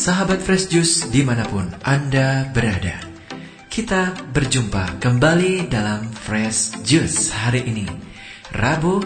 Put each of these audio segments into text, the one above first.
Sahabat Fresh Juice di mana pun Anda berada. Kita berjumpa kembali dalam Fresh Juice hari ini Rabu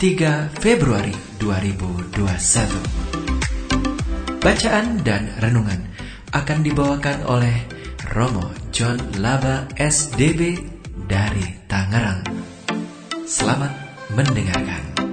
3 Februari 2021 Bacaan dan renungan akan dibawakan oleh Romo John Laba SDB dari Tangerang. Selamat mendengarkan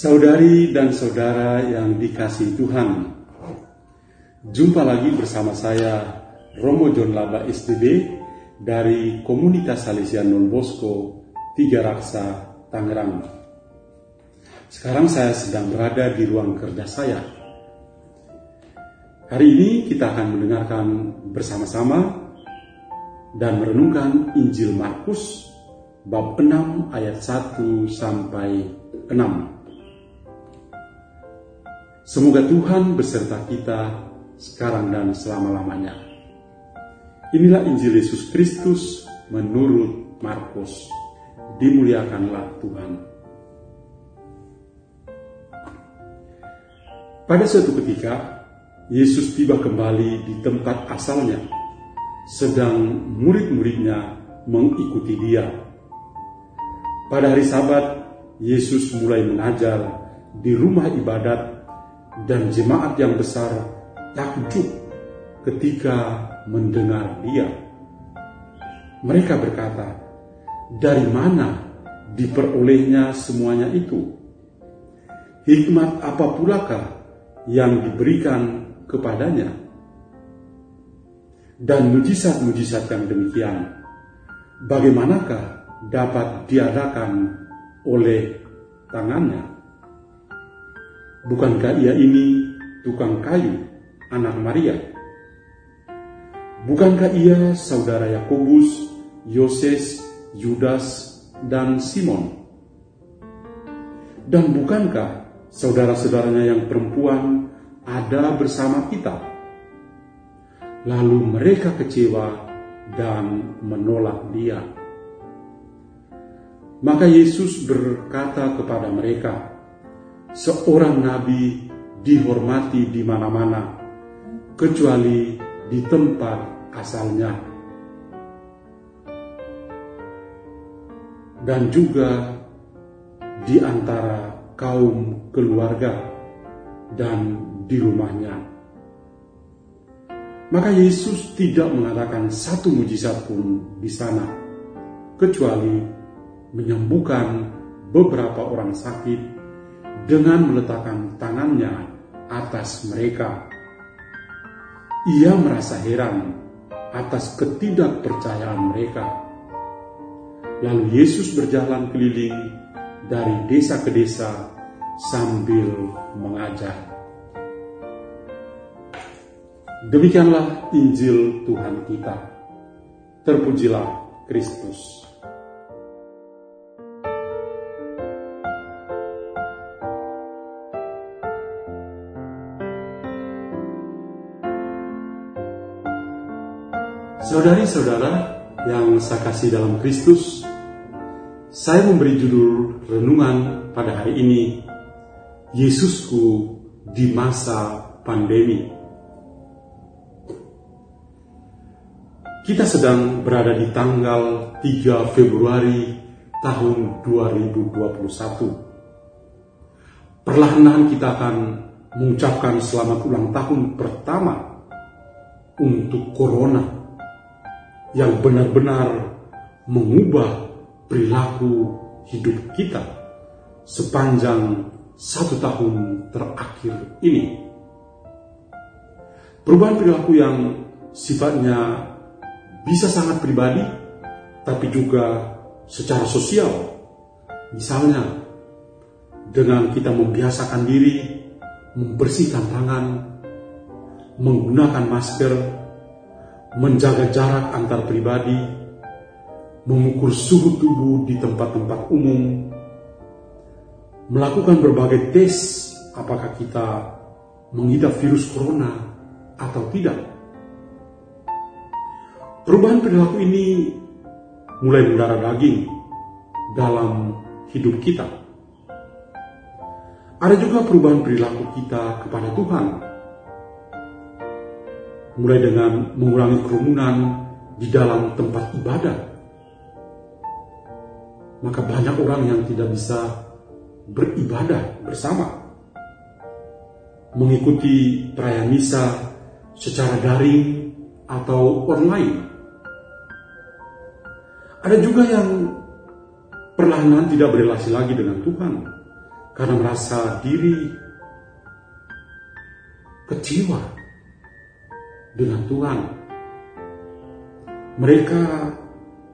Saudari dan saudara yang dikasih Tuhan, jumpa lagi bersama saya Romo John Laba SDB dari Komunitas Salesian Non Bosco Tiga Raksa, Tangerang. Sekarang saya sedang berada di ruang kerja saya. Hari ini kita akan mendengarkan bersama-sama dan merenungkan Injil Markus bab 6 ayat 1 sampai 6. Semoga Tuhan beserta kita sekarang dan selama-lamanya. Inilah Injil Yesus Kristus menurut Markus. Dimuliakanlah Tuhan. Pada suatu ketika, Yesus tiba kembali di tempat asalnya, sedang murid-muridnya mengikuti dia. Pada hari Sabat, Yesus mulai mengajar di rumah ibadat dan jemaat yang besar takjub ketika mendengar dia. Mereka berkata, "Dari mana diperolehnya semuanya itu? Hikmat apa pulakah yang diberikan kepadanya?" Dan mujizat-mujizat yang demikian, bagaimanakah dapat diadakan oleh tangannya? Bukankah ia ini tukang kayu, anak Maria? Bukankah ia saudara Yakobus, Yoses, Yudas, dan Simon? Dan bukankah saudara-saudaranya yang perempuan ada bersama kita? Lalu mereka kecewa dan menolak dia. Maka Yesus berkata kepada mereka, seorang nabi dihormati di mana-mana, kecuali di tempat asalnya. Dan juga di antara kaum keluarga dan di rumahnya. Maka Yesus tidak mengadakan satu mujizat pun di sana, kecuali menyembuhkan beberapa orang sakit dengan meletakkan tangannya atas mereka. Ia merasa heran atas ketidakpercayaan mereka. Lalu Yesus berjalan keliling dari desa ke desa sambil mengajar. Demikianlah Injil Tuhan kita. Terpujilah Kristus. Saudari-saudara yang saya kasih dalam Kristus, saya memberi judul renungan pada hari ini, Yesusku di masa pandemi. Kita sedang berada di tanggal 3 Februari tahun 2021. Perlahan-lahan kita akan mengucapkan selamat ulang tahun pertama untuk Corona yang benar-benar mengubah perilaku hidup kita sepanjang satu tahun terakhir ini. Perubahan perilaku yang sifatnya bisa sangat pribadi, tapi juga secara sosial. Misalnya, dengan kita membiasakan diri, membersihkan tangan, menggunakan masker, menjaga jarak antar pribadi, mengukur suhu tubuh di tempat-tempat umum, melakukan berbagai tes apakah kita mengidap virus corona atau tidak. Perubahan perilaku ini mulai mendarah daging dalam hidup kita. Ada juga perubahan perilaku kita kepada Tuhan. Mulai dengan mengurangi kerumunan di dalam tempat ibadah. Maka banyak orang yang tidak bisa beribadah bersama. Mengikuti perayaan misa secara daring atau online ada juga yang perlahan tidak berrelasi lagi dengan Tuhan karena merasa diri kecewa dengan Tuhan. Mereka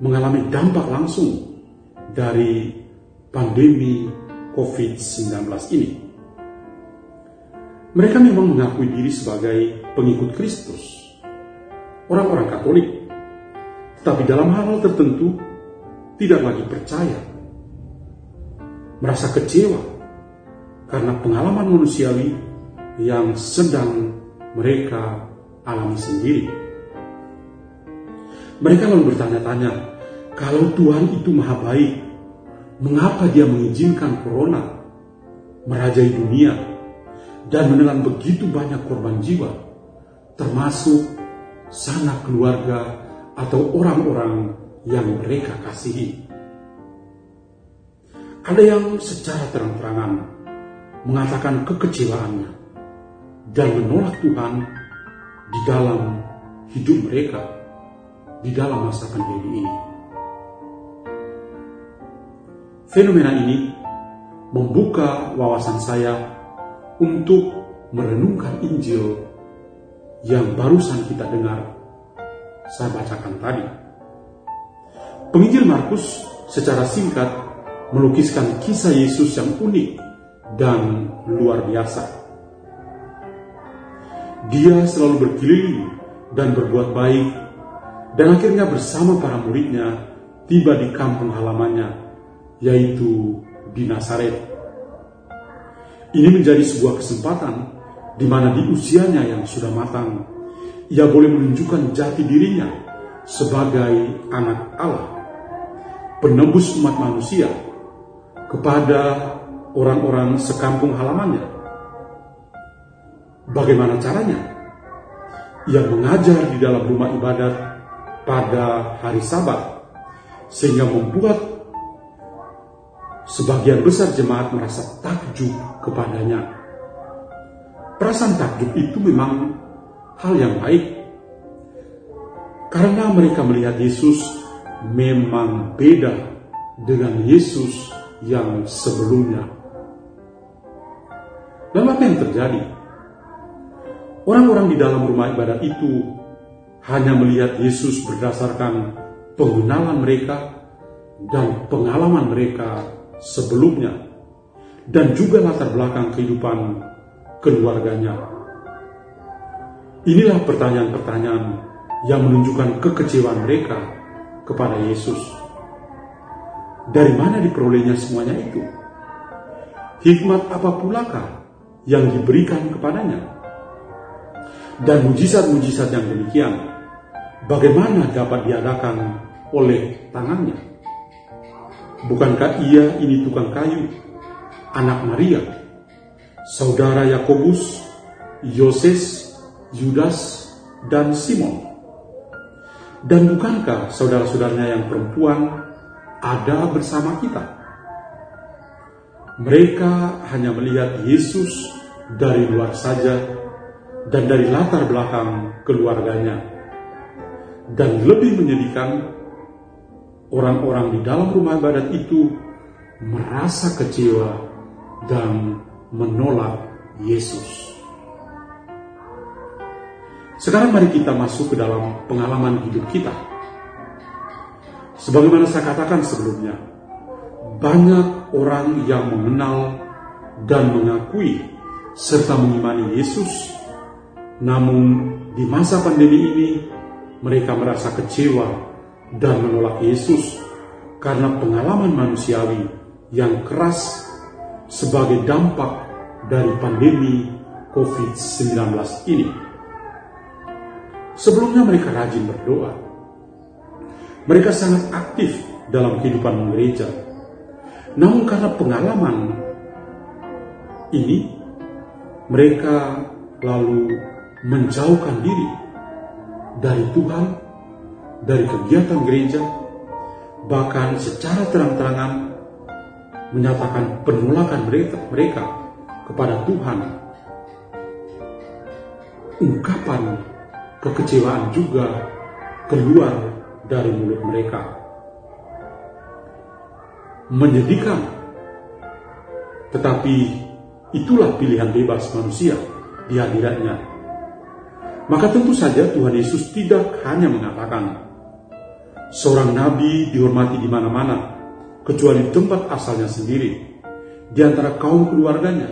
mengalami dampak langsung dari pandemi COVID-19 ini. Mereka memang mengakui diri sebagai pengikut Kristus, orang-orang Katolik, tapi dalam hal-hal tertentu tidak lagi percaya, merasa kecewa karena pengalaman manusiawi yang sedang mereka alami sendiri. Mereka lalu bertanya-tanya, kalau Tuhan itu maha baik, mengapa dia mengizinkan corona merajai dunia dan menelan begitu banyak korban jiwa, termasuk sanak keluarga atau orang-orang yang mereka kasihi. Ada yang secara terang-terangan mengatakan kekecewaannya dan menolak Tuhan di dalam hidup mereka di dalam masa pandemi ini. Fenomena ini membuka wawasan saya untuk merenungkan Injil yang barusan kita dengar saya bacakan tadi. Penginjil Markus secara singkat melukiskan kisah Yesus yang unik dan luar biasa. Dia selalu berkeliling dan berbuat baik, dan akhirnya bersama para muridnya tiba di kampung halamannya, yaitu di Nazaret. Ini menjadi sebuah kesempatan di mana di usianya yang sudah matang, ia boleh menunjukkan jati dirinya sebagai anak Allah, penembus umat manusia kepada orang-orang sekampung halamannya. Bagaimana caranya? Ia mengajar di dalam rumah ibadat pada hari Sabat, sehingga membuat sebagian besar jemaat merasa takjub kepadanya. Perasaan takjub itu memang hal yang baik. Karena mereka melihat Yesus memang beda dengan Yesus yang sebelumnya. Lalu apa yang terjadi? Orang-orang di dalam rumah ibadat itu hanya melihat Yesus berdasarkan pengenalan mereka dan pengalaman mereka sebelumnya dan juga latar belakang kehidupan keluarganya. Inilah pertanyaan-pertanyaan yang menunjukkan kekecewaan mereka kepada Yesus. Dari mana diperolehnya semuanya itu? Hikmat apa pulakah yang diberikan kepadanya? Dan mujizat-mujizat yang demikian, bagaimana dapat diadakan oleh tangannya? Bukankah ia ini tukang kayu, anak Maria, saudara Yakobus, Yoses, Yudas, dan Simon. Dan bukankah saudara-saudaranya yang perempuan ada bersama kita? Mereka hanya melihat Yesus dari luar saja dan dari latar belakang keluarganya. Dan lebih menyedihkan, orang-orang di dalam rumah ibadat itu merasa kecewa dan menolak Yesus. Sekarang mari kita masuk ke dalam pengalaman hidup kita. Sebagaimana saya katakan sebelumnya, banyak orang yang mengenal dan mengakui serta mengimani Yesus, namun di masa pandemi ini mereka merasa kecewa dan menolak Yesus karena pengalaman manusiawi yang keras sebagai dampak dari pandemi COVID-19 ini. Sebelumnya mereka rajin berdoa. Mereka sangat aktif dalam kehidupan gereja. Namun karena pengalaman ini, mereka lalu menjauhkan diri dari Tuhan, dari kegiatan gereja, bahkan secara terang-terangan menyatakan penolakan mereka, mereka kepada Tuhan. Ungkapan kekecewaan juga keluar dari mulut mereka. Menyedihkan, tetapi itulah pilihan bebas manusia di hadiratnya. Maka tentu saja Tuhan Yesus tidak hanya mengatakan, seorang nabi dihormati di mana-mana, kecuali tempat asalnya sendiri, di antara kaum keluarganya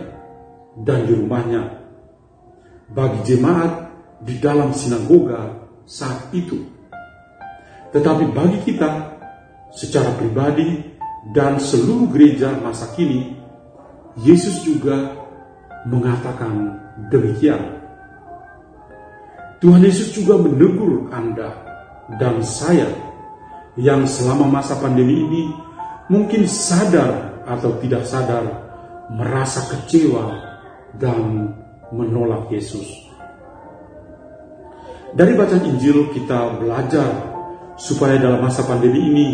dan di rumahnya. Bagi jemaat di dalam sinagoga saat itu. Tetapi bagi kita secara pribadi dan seluruh gereja masa kini, Yesus juga mengatakan demikian. Tuhan Yesus juga menegur Anda dan saya yang selama masa pandemi ini mungkin sadar atau tidak sadar merasa kecewa dan menolak Yesus. Dari bacaan Injil kita belajar supaya dalam masa pandemi ini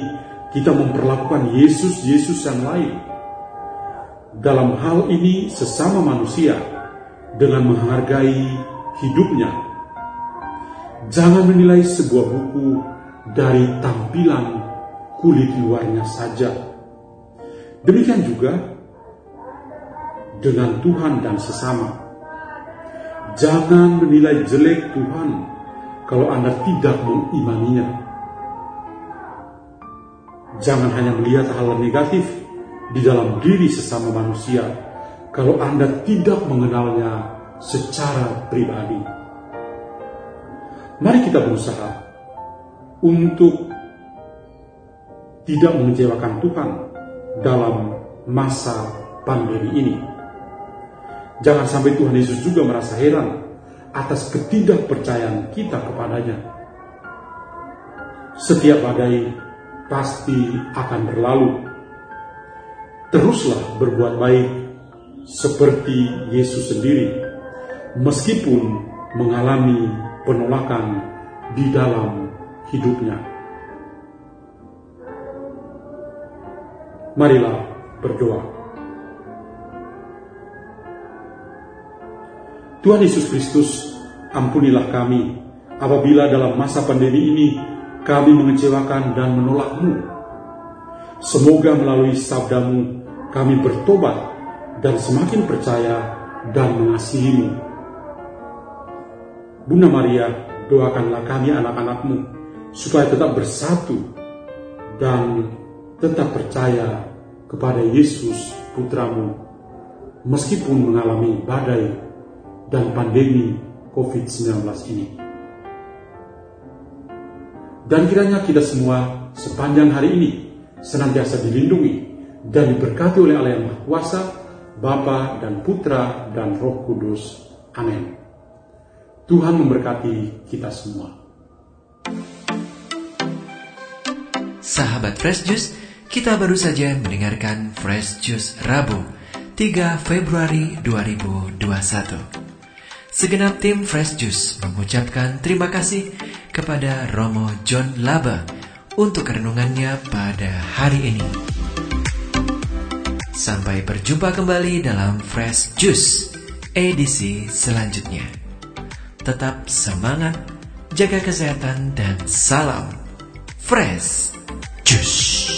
kita memperlakukan Yesus-Yesus yang lain. Dalam hal ini sesama manusia dengan menghargai hidupnya. Jangan menilai sebuah buku dari tampilan kulit luarnya saja. Demikian juga dengan Tuhan dan sesama. Jangan menilai jelek Tuhan kalau Anda tidak mengimaninya. Jangan hanya melihat hal negatif di dalam diri sesama manusia kalau Anda tidak mengenalnya secara pribadi. Mari kita berusaha untuk tidak mengecewakan Tuhan dalam masa pandemi ini. Jangan sampai Tuhan Yesus juga merasa heran atas ketidakpercayaan kita kepadanya. Setiap badai pasti akan berlalu. Teruslah berbuat baik seperti Yesus sendiri, meskipun mengalami penolakan di dalam hidupnya. Marilah berdoa. Tuhan Yesus Kristus, ampunilah kami apabila dalam masa pandemi ini kami mengecewakan dan menolakmu. Semoga melalui sabdamu kami bertobat dan semakin percaya dan mengasihimu. Bunda Maria, doakanlah kami anak-anakmu supaya tetap bersatu dan tetap percaya kepada Yesus putramu meskipun mengalami badai dan pandemi COVID-19 ini. Dan kiranya kita semua sepanjang hari ini senantiasa dilindungi dan diberkati oleh Allah yang Maha Kuasa, Bapa dan Putra dan Roh Kudus. Amin. Tuhan memberkati kita semua. Sahabat Fresh Juice, kita baru saja mendengarkan Fresh Juice Rabu 3 Februari 2021. Segenap tim Fresh Juice mengucapkan terima kasih kepada Romo John Laba untuk renungannya pada hari ini. Sampai berjumpa kembali dalam Fresh Juice edisi selanjutnya. Tetap semangat, jaga kesehatan, dan salam Fresh Juice.